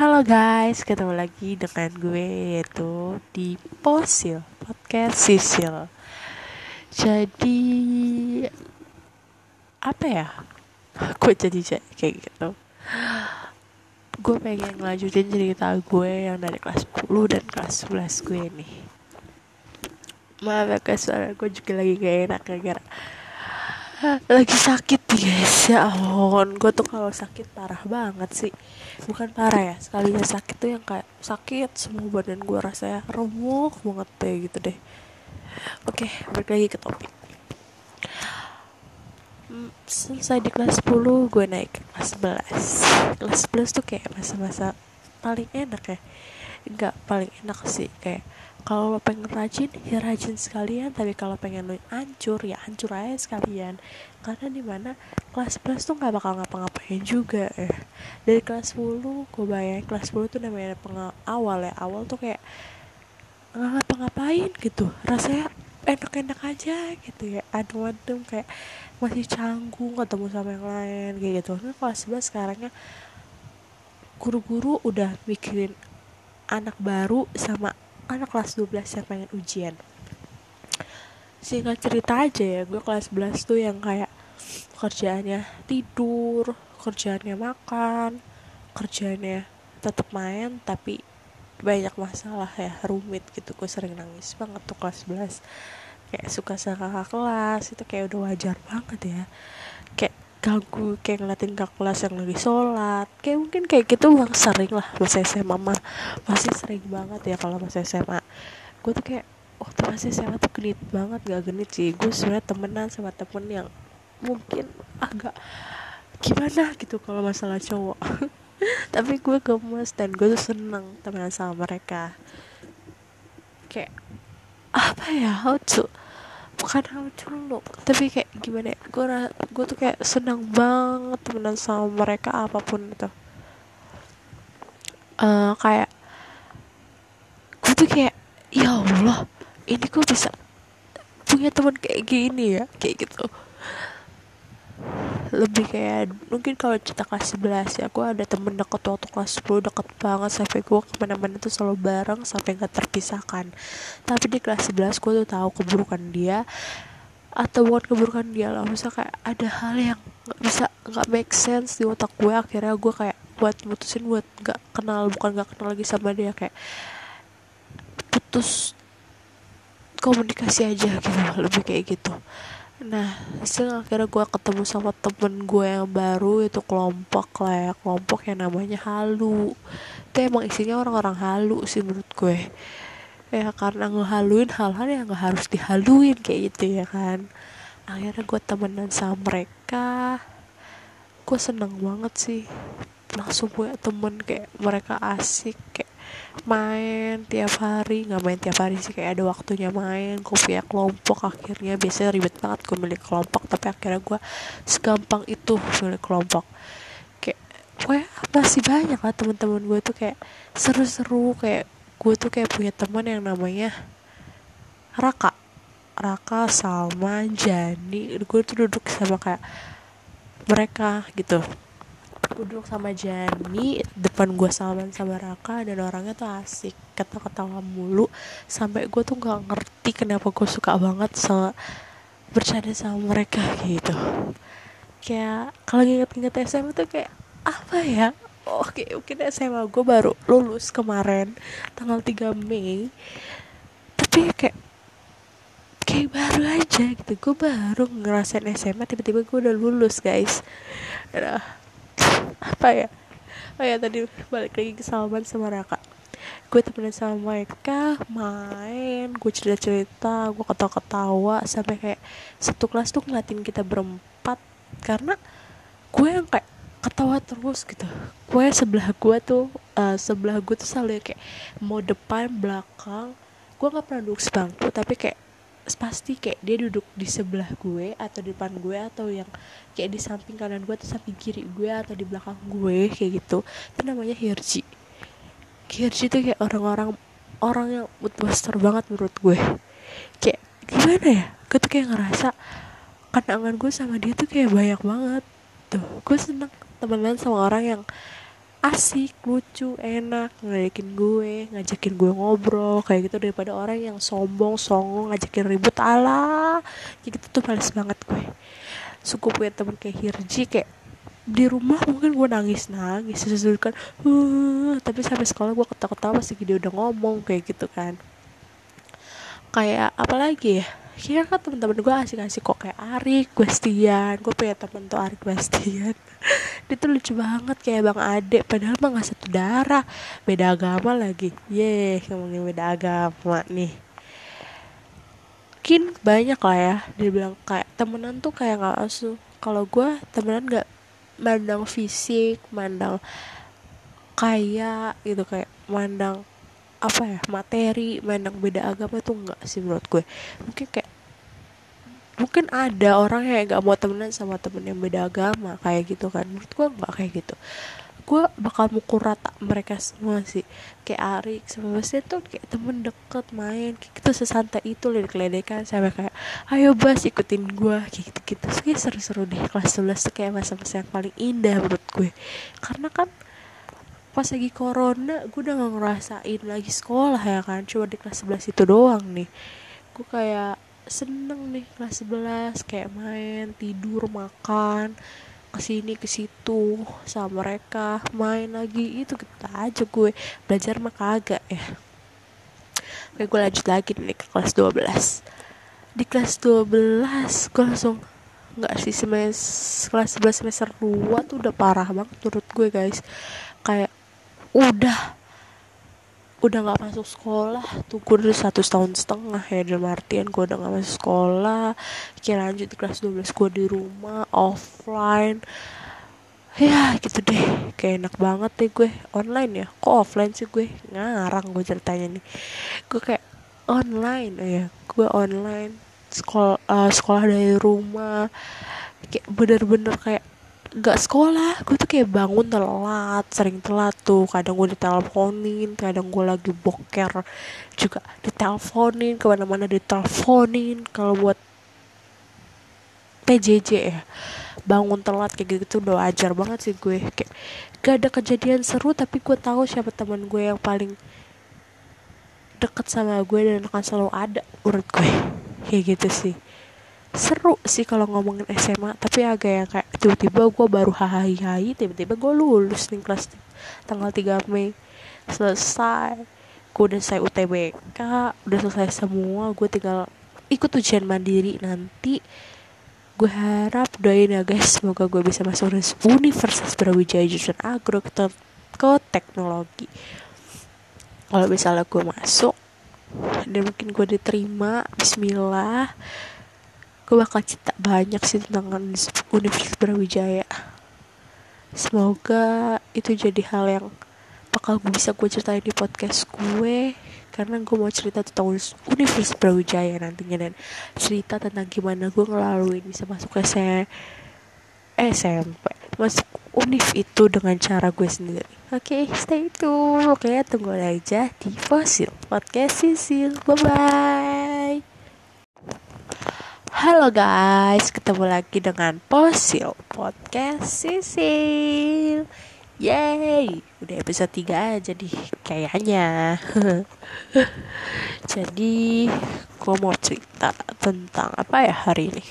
Halo guys, ketemu lagi dengan gue yaitu di Posil Podcast Sisil. Jadi apa ya? Gue jadi kayak gitu. Gue pengen ngelanjutin cerita gue yang dari kelas 10 dan kelas 11 gue nih. Maaf ya guys, soalnya gue juga lagi gak enak gara-gara lagi sakit guys ya ampun. Gue tuh kalau sakit parah banget sih. Bukan parah ya sekalinya sakit tuh yang kayak sakit semua badan gue rasanya remuk banget deh gitu deh. Oke balik lagi ke topik. Hmm, selesai di kelas 10 gue naik ke kelas 11 kelas 11 tuh kayak masa-masa paling enak ya. Enggak paling enak sih kayak kalau lo pengen rajin ya rajin sekalian. Tapi kalau pengen lo hancur ya hancur aja sekalian. Karena di mana kelas 11 tuh nggak bakal ngapa-ngapain juga ya. Dari kelas 10 gue bayangin kelas 10 tuh namanya awal ya. Awal tuh kayak nggak ngapa-ngapain gitu. Rasanya enak-enak aja gitu ya. Adem-adem kayak masih canggung ketemu sama yang lain kayak gitu. Nah kelas 11 sekarangnya guru-guru udah mikirin anak baru sama anak kelas 12 yang pengen ujian. Singkat cerita aja ya gue kelas 11 tuh yang kayak kerjaannya tidur kerjaannya makan kerjaannya tetap main tapi banyak masalah ya rumit gitu. Gue sering nangis banget tuh kelas 11 kayak suka sama kelas itu kayak udah wajar banget ya. Kayak ganggu kayak ngeliatin kakak kelas yang lagi sholat. Kayak mungkin kayak gitu bang sering lah masa SMA mah. Masih sering banget ya kalau masa SMA gue tuh kayak waktu masih SMA tuh genit banget. Gak genit sih. Gue sebenarnya temenan sama temen yang mungkin agak gimana gitu kalau masalah cowok. Tapi gue gemes dan gue tuh seneng temenan sama mereka. Kayak apa ya? How to bukan hal culuk tapi kayak gimana ya gue gue tuh kayak senang banget temenan sama mereka apa pun itu uh, kayak gue tuh kayak ya Allah ini gue bisa punya teman kayak gini ya kayak gitu lebih kayak mungkin kalau cerita kelas 11 ya gue ada temen deket waktu kelas 10 deket banget sampai gue ke mana-mana tuh selalu bareng sampai gak terpisahkan. Tapi di kelas 11 gue tuh tahu keburukan dia atau bukan keburukan dia lah misal kayak ada hal yang nggak bisa nggak make sense di otak gue akhirnya gue kayak buat mutusin buat nggak kenal bukan nggak kenal lagi sama dia kayak putus komunikasi aja gitu lebih kayak gitu nah hasil akhirnya gue ketemu sama temen gue yang baru itu kelompok lah ya kelompok yang namanya halu. Itu emang isinya orang-orang halu sih menurut gue. Ya karena ngehaluin hal-hal yang gak harus dihaluin kayak gitu ya kan. Akhirnya gue temenan sama mereka. Gue seneng banget sih langsung punya temen kayak mereka asik kayak main tiap hari nggak main tiap hari sih kayak ada waktunya main gue punya kelompok akhirnya biasanya ribet banget gue milik kelompok tapi akhirnya gue segampang itu milik kelompok. Kayak gue masih banyak lah teman-teman gue tuh kayak seru-seru kayak gue tuh kayak punya teman yang namanya Raka. Raka Salma Jani gue tuh duduk sama kayak mereka gitu gue duduk sama Jani depan gue sama sama Raka dan orangnya tuh asik. Kata-katawa mulu. Sampai gue tuh nggak ngerti kenapa gue suka banget sama bercanda sama mereka gitu. Kayak kalau inget-inget SMA tuh kayak apa ya? Oke mungkin SMA gue baru lulus kemarin tanggal 3 Mei. Tapi kayak kayak baru aja gitu. Gue baru ngerasain SMA tiba-tiba gue udah lulus guys. Nah, apa ya? Oh ya tadi balik lagi ke Salman sama Raka. Gue temenan sama mereka main gue cerita cerita gue ketawa ketawa sampai kayak satu kelas tuh ngeliatin kita berempat. Karena gue yang kayak ketawa terus gitu. Gue sebelah gue tuh uh, sebelah gue tuh selalu kayak mau depan belakang. Gue nggak pernah duduk sebangku tapi kayak pasti kayak dia duduk di sebelah gue atau di depan gue atau yang kayak di samping kanan gue atau samping kiri gue atau di belakang gue kayak gitu. Itu namanya Hirji. Hirji itu kayak orang-orang orang yang moodbuster banget menurut gue. Kayak gimana ya? Gue tuh kayak ngerasa kenangan gue sama dia tuh kayak banyak banget. Tuh gue seneng temenan sama orang yang asik lucu enak ngeledekin gue ngajakin gue ngobrol kayak gitu daripada orang yang sombong songong ngajakin ribut ala kayak gitu tuh males banget gue. Suku punya temen kayak Hirji kayak di rumah mungkin gue nangis nangis sesuatu kan uh, tapi sampai sekolah gue ketawa-ketawa pasti dia udah ngomong kayak gitu kan. Kayak apa lagi ya kira kan teman-teman gue asik-asik kok kayak Arik Bastian gue punya temen tuh Arik Bastian dia tuh lucu banget kayak bang Ade padahal mah gak satu darah. Beda agama lagi. Ye ngomongin beda agama nih. Mungkin banyak lah ya dia bilang kayak temenan tuh kayak nggak asu kalau gue temenan nggak mandang fisik mandang kaya gitu kayak mandang apa ya materi mandang beda agama tuh enggak sih menurut gue. Mungkin kayak mungkin ada orang yang gak mau temenan sama temen yang beda agama kayak gitu kan. Menurut gue nggak kayak gitu. Gue bakal mukul rata mereka semua sih. Kayak Arik sama Bastian tuh kayak temen deket main kayak gitu sesantai itu ledek-ledekan sampai kayak ayo Bas ikutin gue kayak gitu-gitu. Kayak seru-seru deh kelas 11 tuh kayak masa-masa yang paling indah menurut gue. Karena kan pas lagi corona gue udah gak ngerasain lagi sekolah ya kan. Cuma di kelas 11 itu doang nih. Gue kayak seneng nih kelas 11 kayak main tidur makan ke sini ke situ sama mereka main lagi. Itu kita aja gue. Belajar mah kagak ya. Oke gue lanjut lagi nih ke kelas 12 di kelas 12 gue langsung nggak sih semester kelas 11 semester 2 tuh udah parah banget menurut gue guys udah. Udah nggak masuk sekolah. Tuh gue udah satu tahun setengah ya dalam artian gue udah nggak masuk sekolah. Kira lanjut kelas 12 gue di rumah offline. Ya gitu deh. Kayak enak banget deh gue. Online ya? Kok offline sih gue? Ngarang gue ceritanya nih. Gue kayak online? Oh ya gue online. Sekolah uh, sekolah dari rumah. Kayak bener-bener kayak gak sekolah gue tuh kayak bangun telat sering telat tuh. Kadang gue diteleponin kadang gue lagi boker juga diteleponin ke mana-mana diteleponin. Kalau buat PJJ ya bangun telat kayak gitu udah wajar banget sih gue. Kayak gak ada kejadian seru tapi gue tahu siapa teman gue yang paling deket sama gue dan akan selalu ada menurut gue. Kayak gitu sih seru sih kalau ngomongin SMA tapi agak yang kayak tiba-tiba gue baru hai tiba-tiba gue lulus nih kelas tanggal 3 Mei. Selesai. Gue udah selesai UTBK udah selesai semua gue tinggal ikut ujian mandiri. Nanti gue harap doain ya guys semoga gue bisa masuk Universitas Brawijaya jurusan agro ke, ke teknologi. Kalau misalnya gue masuk dan mungkin gue diterima Bismillah gue bakal cerita banyak sih tentang Universitas Brawijaya. Semoga itu jadi hal yang bakal gue bisa gue ceritain di podcast gue karena gue mau cerita tentang Universitas Brawijaya nantinya dan cerita tentang gimana gue ngelaluin bisa masuk ke SMP masuk univ itu dengan cara gue sendiri. Oke okay, stay tune. Oke okay, tunggu aja di Fosil Podcast Sisil. Bye bye Halo guys, ketemu lagi dengan Posil Podcast Sisil. Yeay, udah episode 3 aja nih kayaknya. Jadi, gue mau cerita tentang apa ya hari ini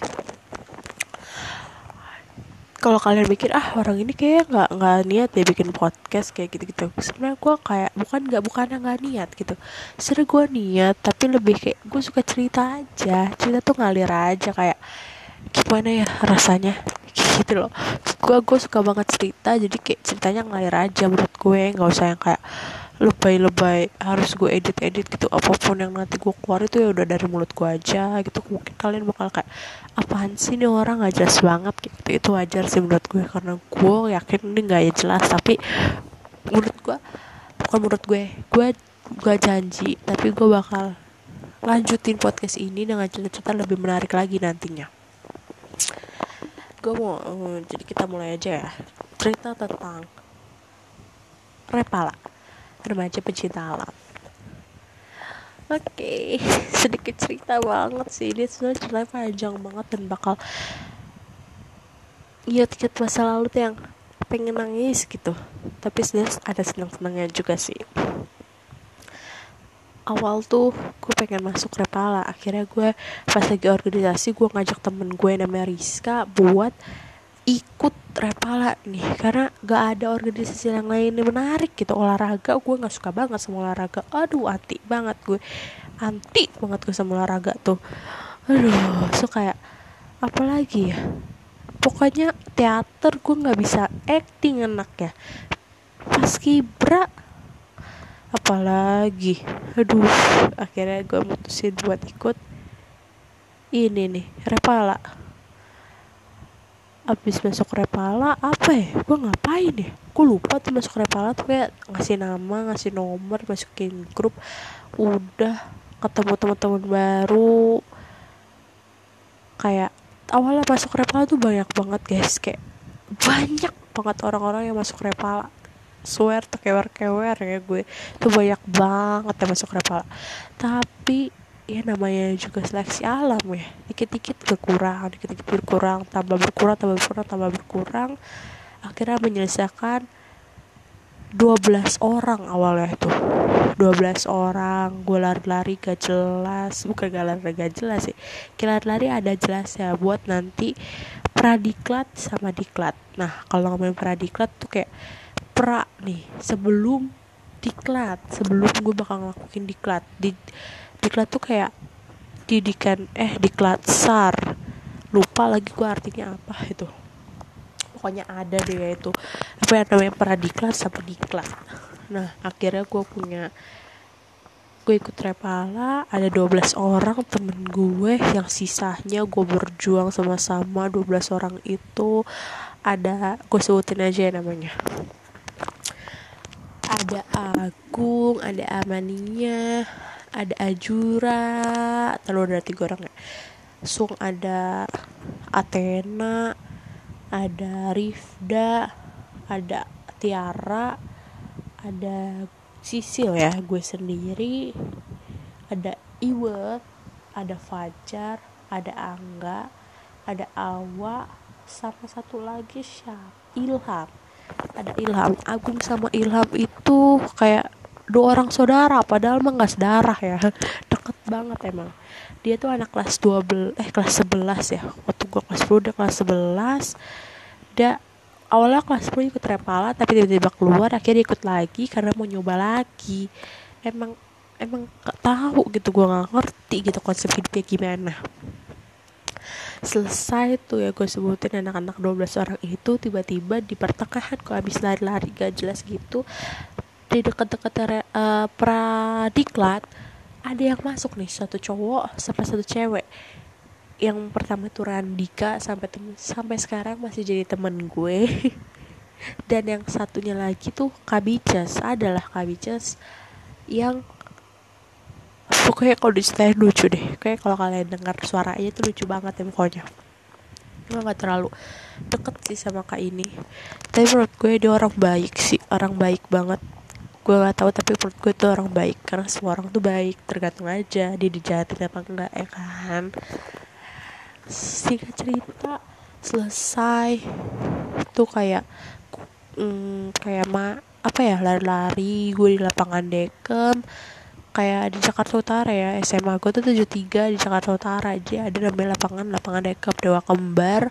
kalau kalian mikir ah orang ini kayak nggak nggak niat ya bikin podcast kayak gitu gitu sebenarnya gue kayak bukan nggak bukan nggak niat gitu. Sebenarnya gue niat tapi lebih kayak gue suka cerita aja. Cerita tuh ngalir aja kayak gimana ya rasanya gitu loh. Gue gue suka banget cerita jadi kayak ceritanya ngalir aja menurut gue. Nggak usah yang kayak lebay-lebay harus gue edit-edit gitu apa pun yang nanti gue keluar itu ya udah dari mulut gue aja gitu. Mungkin kalian bakal kayak apaan sih nih orang? Gak jelas banget gitu. Itu wajar sih menurut gue karena gue yakin ini gak ya jelas tapi menurut gue bukan menurut gue gue gue janji tapi gue bakal lanjutin podcast ini dengan cerita-cerita lebih menarik lagi nantinya. Gue mau um, jadi kita mulai aja ya. Cerita tentang Repala remaja pecinta alam. Oke okay. sedikit cerita banget sih. Ini sebenarnya cerita panjang banget dan bakal ingat-ingat masa lalu tuh yang pengen nangis gitu. Tapi ada senang-senangnya juga sih. Awal tuh gue pengen masuk Repala akhirnya gue pas lagi organisasi gue ngajak temen gue namanya Rizka buat ikut Repala nih karena gak ada organisasi yang lain yang menarik gitu. Olahraga gue nggak suka banget sama olahraga. Aduh anti banget gue. Anti banget gue sama olahraga tuh. Aduh so kayak apalagi ya? Pokoknya teater gue nggak bisa acting enak ya. Pas kibra apalagi aduh akhirnya gue mutusin buat ikut ini nih repala abis masuk repala apa ya? Gue ngapain ya? Gue lupa tuh masuk repala tuh kayak ngasih nama ngasih nomor masukin grup. Udah ketemu teman-teman baru. Kayak awalnya masuk repala tuh banyak banget guys. Kayak banyak banget orang-orang yang masuk repala. Swear kewer-kewer ya gue. Tuh banyak banget yang masuk Repala. Tapi ya namanya juga seleksi alam ya. Dikit-dikit berkurang dikit-dikit berkurang tambah berkurang tambah berkurang tambah berkurang. Akhirnya menyelesaikan 12 orang awalnya itu. 12 orang gue lari-lari gak jelas. Bukan gak lari gak jelas sih. Kita lari ada jelas ya buat nanti pradiklat sama diklat. Nah kalau ngomongin pradiklat tuh kayak pra nih sebelum diklat sebelum gue bakal ngelakuin diklat. Di diklat tuh kayak didikan eh diklat sar. Lupa lagi gue artinya apa itu. Pokoknya ada deh ya itu. Apa yang namanya pradiklat sama diklat. Nah akhirnya gue punya gue ikut repala ada 12 orang temen gue yang sisanya gue berjuang sama-sama 12 orang itu. Ada gue sebutin aja ya namanya. Ada Agung ada Amania ada Ajura terlalu ada tiga orang ya. Sung ada Athena ada Rifda ada Tiara ada Sisil ya gue sendiri ada Iwet ada Fajar ada Angga ada Awa sama satu lagi siapa? Ilham. Ada Ilham Agung sama Ilham itu kayak dua orang saudara padahal mah nggak sedarah ya. Deket banget emang. Dia tuh anak kelas 12 eh kelas 11 ya. Waktu gua kelas 10 dia kelas 11 dia awalnya kelas 10 ikut repala tapi tiba-tiba keluar akhirnya ikut lagi karena mau nyoba lagi. Emang emang gak tahu gitu gua nggak ngerti gitu konsep hidupnya gimana. Selesai tuh ya gue sebutin anak-anak 12 orang itu tiba-tiba di pertengahan gue habis lari-lari gak jelas gitu di dekat-dekat uh, pradiklat ada yang masuk nih satu cowok sama satu cewek. Yang pertama itu Randika sampai tem sampai sekarang masih jadi temen gue. Dan yang satunya lagi tuh Kabicas adalah Kabicas yang pokoknya kalau diceritain lucu deh. Kayak kalau kalian dengar suaranya tuh lucu banget ya pokoknya. Gue gak terlalu deket sih sama kak ini. Tapi menurut gue dia orang baik sih orang baik banget gue gak tahu tapi menurut gue tuh orang baik karena semua orang tuh baik tergantung aja dia dijahatin apa enggak ya kan? Singkat cerita selesai. Tuh kayak hmm, kayak ma apa ya lari-lari gue di lapangan dekem. Kayak di Jakarta Utara ya SMA gue tuh 73 di Jakarta Utara aja. Ada namanya lapangan lapangan dekap Dewa Kembar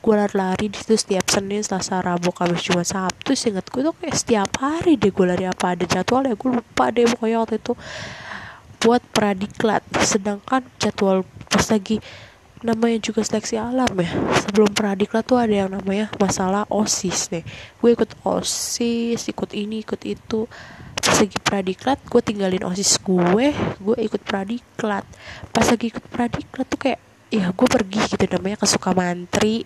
gue lari-lari di situ setiap Senin Selasa Rabu Kamis Jumat Sabtu singkat gue tuh kayak setiap hari deh gue lari apa ada jadwal ya gue lupa deh pokoknya waktu itu buat pradiklat. Sedangkan jadwal pas lagi namanya juga seleksi alam ya sebelum pradiklat tuh ada yang namanya masalah osis nih gue ikut osis ikut ini ikut itu. Pas lagi pradiklat gue tinggalin osis gue gue ikut pradiklat. Pas lagi ikut pradiklat tuh kayak ya gue pergi gitu namanya ke Sukamantri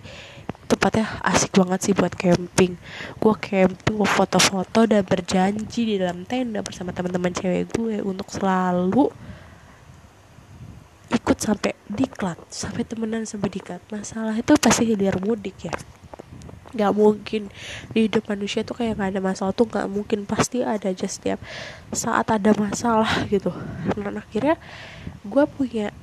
tempatnya asik banget sih buat camping. Gue camping gue foto-foto dan berjanji di dalam tenda bersama teman-teman cewek gue untuk selalu ikut sampai diklat sampai temenan sampai diklat. Masalah itu pasti hilir mudik ya. Nggak mungkin. Di hidup manusia tuh kayak nggak ada masalah tuh nggak mungkin. Pasti ada aja setiap saat ada masalah gitu. Dan akhirnya gue punya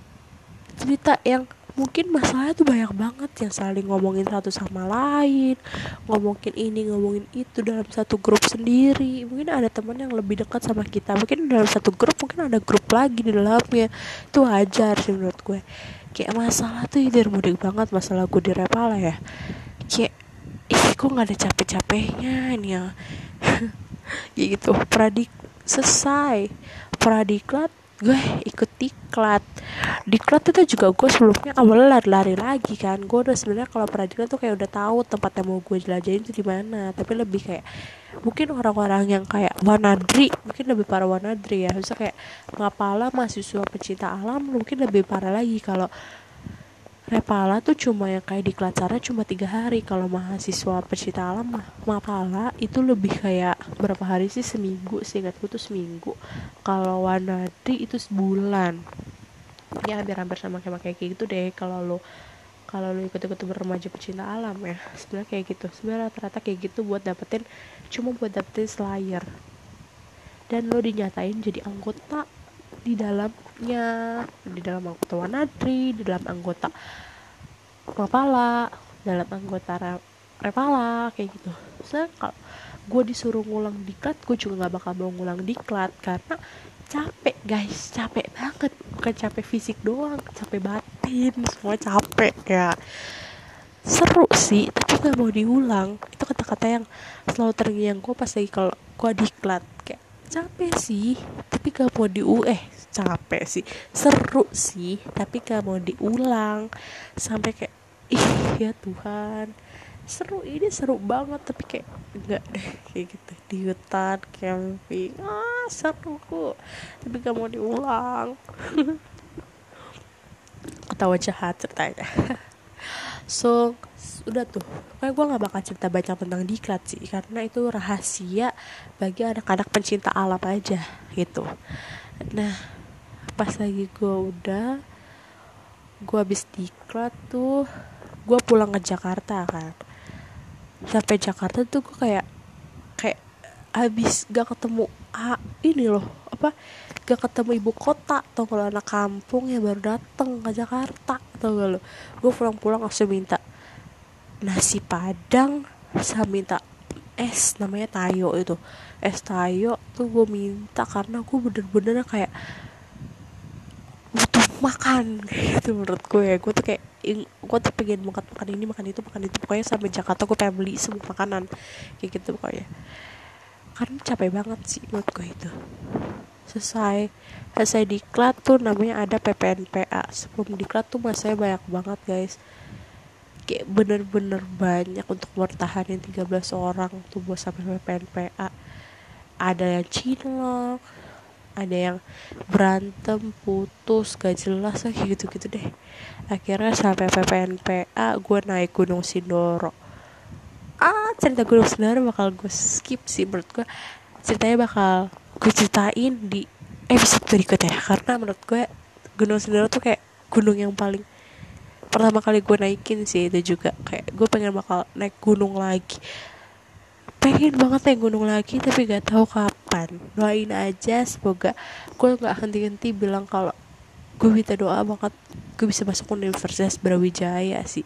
cerita yang mungkin masalahnya tuh banyak banget yang saling ngomongin satu sama lain ngomongin ini ngomongin itu dalam satu grup sendiri. Mungkin ada teman yang lebih dekat sama kita mungkin dalam satu grup mungkin ada grup lagi di dalamnya. Itu wajar sih menurut gue. Kayak masalah tuh hilir mudik banget masalah gue di Repala ya. Kayak ih kok nggak ada capek-capeknya ini ya? Gitu. Pradik selesai. Pradiklat gue ikut diklat. Diklat itu juga gue sebelumnya awalnya lari-lari lagi kan. Gue udah sebenarnya kalau pradiklat tuh kayak udah tahu tempat yang mau gue jelajahin itu di mana. Tapi lebih kayak mungkin orang-orang yang kayak wanadri mungkin lebih parah wanadri ya. Bisa kayak ngapala mahasiswa pecinta alam mungkin lebih parah lagi kalau Repala tuh cuma yang kayak di Klacara cuma tiga hari. Kalau mahasiswa pecinta alam mah Mapala itu lebih kayak berapa hari sih? Seminggu sih ingatku tuh seminggu. Kalau Wanadi itu sebulan. Ya hampir-hampir sama kayak kayak gitu deh. Kalau lo kalau lo ikut-ikut beremaja pecinta alam ya sebenarnya kayak gitu. Sebenarnya rata-rata kayak gitu buat dapetin cuma buat dapetin slayer. Dan lo dinyatain jadi anggota di dalamnya di dalam anggota Wanadri di dalam anggota Mapala dalam anggota Repala kayak gitu. So kalau gue disuruh ngulang diklat gue juga nggak bakal mau ngulang diklat karena capek guys. Capek banget. Bukan capek fisik doang capek batin semua capek ya seru sih tapi nggak mau diulang. Itu kata-kata yang selalu terngiang gue pas lagi kalau gue diklat capek sih tapi gak mau diu eh capek sih. Seru sih tapi gak mau diulang. Sampai kayak ih ya Tuhan. Seru ini seru banget tapi kayak enggak deh kayak gitu. Di hutan camping ah seru kok. Tapi gak mau diulang. Ketawa jahat ceritanya so udah tuh. Kayak gue nggak bakal cerita banyak tentang diklat sih karena itu rahasia bagi anak-anak pencinta alam aja gitu. Nah pas lagi gue udah gue habis diklat tuh gue pulang ke Jakarta kan. Sampai Jakarta tuh gue kayak kayak habis gak ketemu ah, ini loh apa gak ketemu ibu kota atau kalau anak kampung yang baru dateng ke Jakarta atau gak lo gue pulang-pulang langsung minta nasi padang saya minta es namanya tayo itu. Es tayo tuh gue minta karena gue bener-bener kayak butuh makan gitu menurut gue ya. Gue tuh kayak gue tuh pengen makan makan ini makan itu makan itu. Pokoknya sampai Jakarta gue pengen beli semua makanan. Kayak gitu pokoknya. Karena capek banget sih menurut gue itu selesai. Selesai diklat tuh namanya ada PPNPA sebelum diklat tuh masanya banyak banget guys. Kayak bener-bener banyak untuk bertahanin 13 orang tuh buat sampai PNPA ada yang cinlok ada yang berantem putus gak jelas lah gitu gitu deh. Akhirnya sampai PPNPA gue naik gunung Sindoro. Ah cerita gunung Sindoro bakal gue skip sih menurut gue ceritanya bakal gue ceritain di episode berikutnya karena menurut gue gunung Sindoro tuh kayak gunung yang paling pertama kali gue naikin sih itu juga. Kayak gue pengen bakal naik gunung lagi. Pengen banget naik gunung lagi tapi gak tahu kapan. Doain aja semoga gue nggak henti-henti bilang kalau gue minta doa banget. Gue bisa masuk Universitas Brawijaya sih.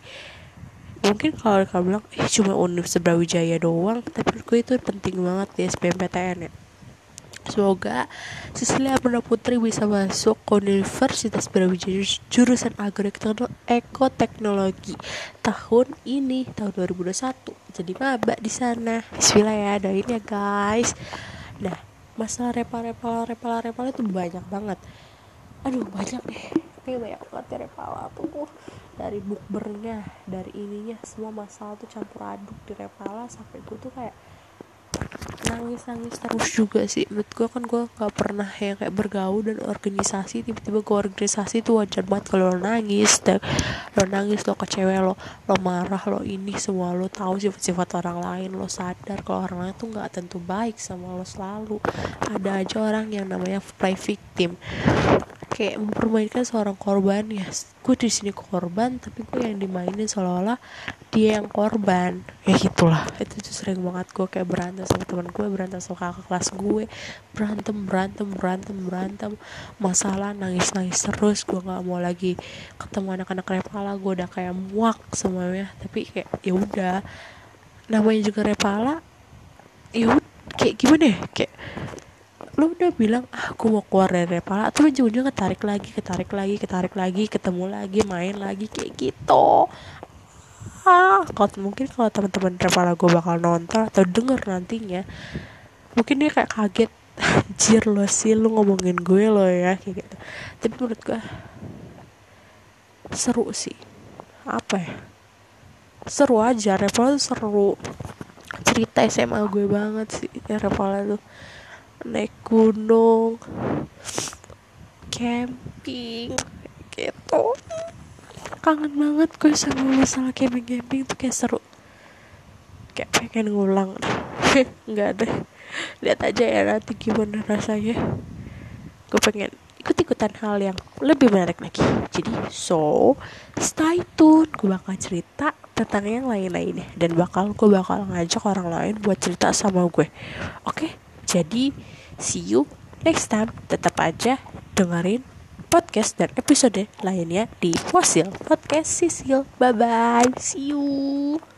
Mungkin kalau kalian bilang eh cuma Universitas Brawijaya doang. Tapi gue itu penting banget di SBMPTN ya Semoga Cecilia Amanda Putri bisa masuk ke Universitas Brawijaya jurusan agroekologi tahun ini tahun 2021 jadi maba di sana. Bismillah ya doain ya guys. Nah masalah repal repal repal repal itu banyak banget. Aduh banyak deh. Ini banyak banget ya repal tuh? Dari bukbernya dari ininya semua masalah tuh campur aduk di repala sampai gue tuh kayak nangis nangis terus juga sih. Menurut gue kan gue nggak pernah yang kayak bergaul dan organisasi tiba-tiba ke organisasi tuh wajar banget kalau lo nangis dan lo nangis lo kecewa lo lo marah lo ini semua lo tahu sifat-sifat orang lain lo sadar kalau orang lain tuh nggak tentu baik sama lo selalu. Ada aja orang yang namanya play victim kayak mempermainkan seorang korban ya. Gue di sini korban tapi gue yang dimainin seolah-olah dia yang korban. Ya gitulah itu tuh sering banget gue kayak berantem sama teman gue berantem sama kakak kelas gue. Berantem berantem berantem berantem. Masalah nangis nangis terus gue nggak mau lagi ketemu anak-anak repala. Gue udah kayak muak semuanya. Tapi kayak ya udah. Namanya juga repala ya kayak gimana ya? Kayak lo udah bilang ah aku mau keluar dari Repala atau ujung-ujungnya ketarik lagi ketarik lagi ketarik lagi ketemu lagi main lagi kayak gitu. Ah kalau mungkin kalau teman-teman Repala gue bakal nonton atau denger nantinya mungkin dia kayak kaget anjir lo sih lo ngomongin gue lo ya kayak gitu. Tapi menurut gue seru sih. Apa ya? Seru aja Repala tuh seru. Cerita SMA gue banget sih ya Repala tuh naik gunung camping gitu. Kangen banget gue sama masalah camping camping tuh kayak seru. Kayak pengen ngulang. Nggak deh lihat aja ya nanti gimana rasanya. Gue pengen ikut ikutan hal yang lebih menarik lagi. Jadi so stay tune. Gue bakal cerita tentang yang lain-lainnya. Dan bakal gue bakal ngajak orang lain buat cerita sama gue. Oke? okay? Jadi See you next time. Tetap aja dengerin podcast dan episode lainnya di Fosil Podcast Sisil. Bye bye. See you.